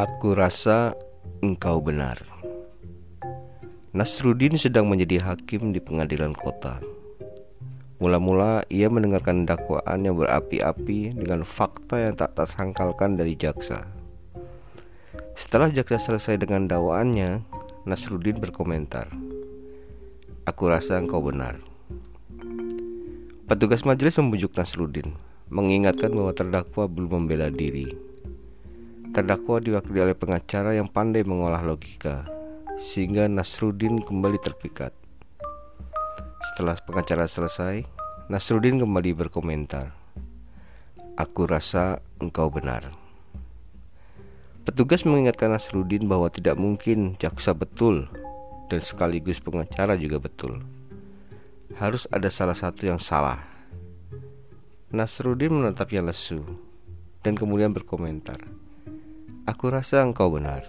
Aku rasa engkau benar. Nasrudin sedang menjadi hakim di pengadilan kota. Mula-mula ia mendengarkan dakwaan yang berapi-api dengan fakta yang tak tersangkalkan dari jaksa. Setelah jaksa selesai dengan dakwaannya, Nasrudin berkomentar, "Aku rasa engkau benar." Petugas majelis membujuk Nasrudin, mengingatkan bahwa terdakwa belum membela diri. Terdakwa diwakili oleh pengacara yang pandai mengolah logika Sehingga Nasrudin kembali terpikat. Setelah pengacara selesai Nasrudin kembali berkomentar Aku rasa engkau benar. Petugas mengingatkan Nasrudin bahwa tidak mungkin jaksa betul Dan sekaligus pengacara juga betul. Harus ada salah satu yang salah. Nasrudin menatapnya lesu Dan kemudian berkomentar Aku rasa engkau benar.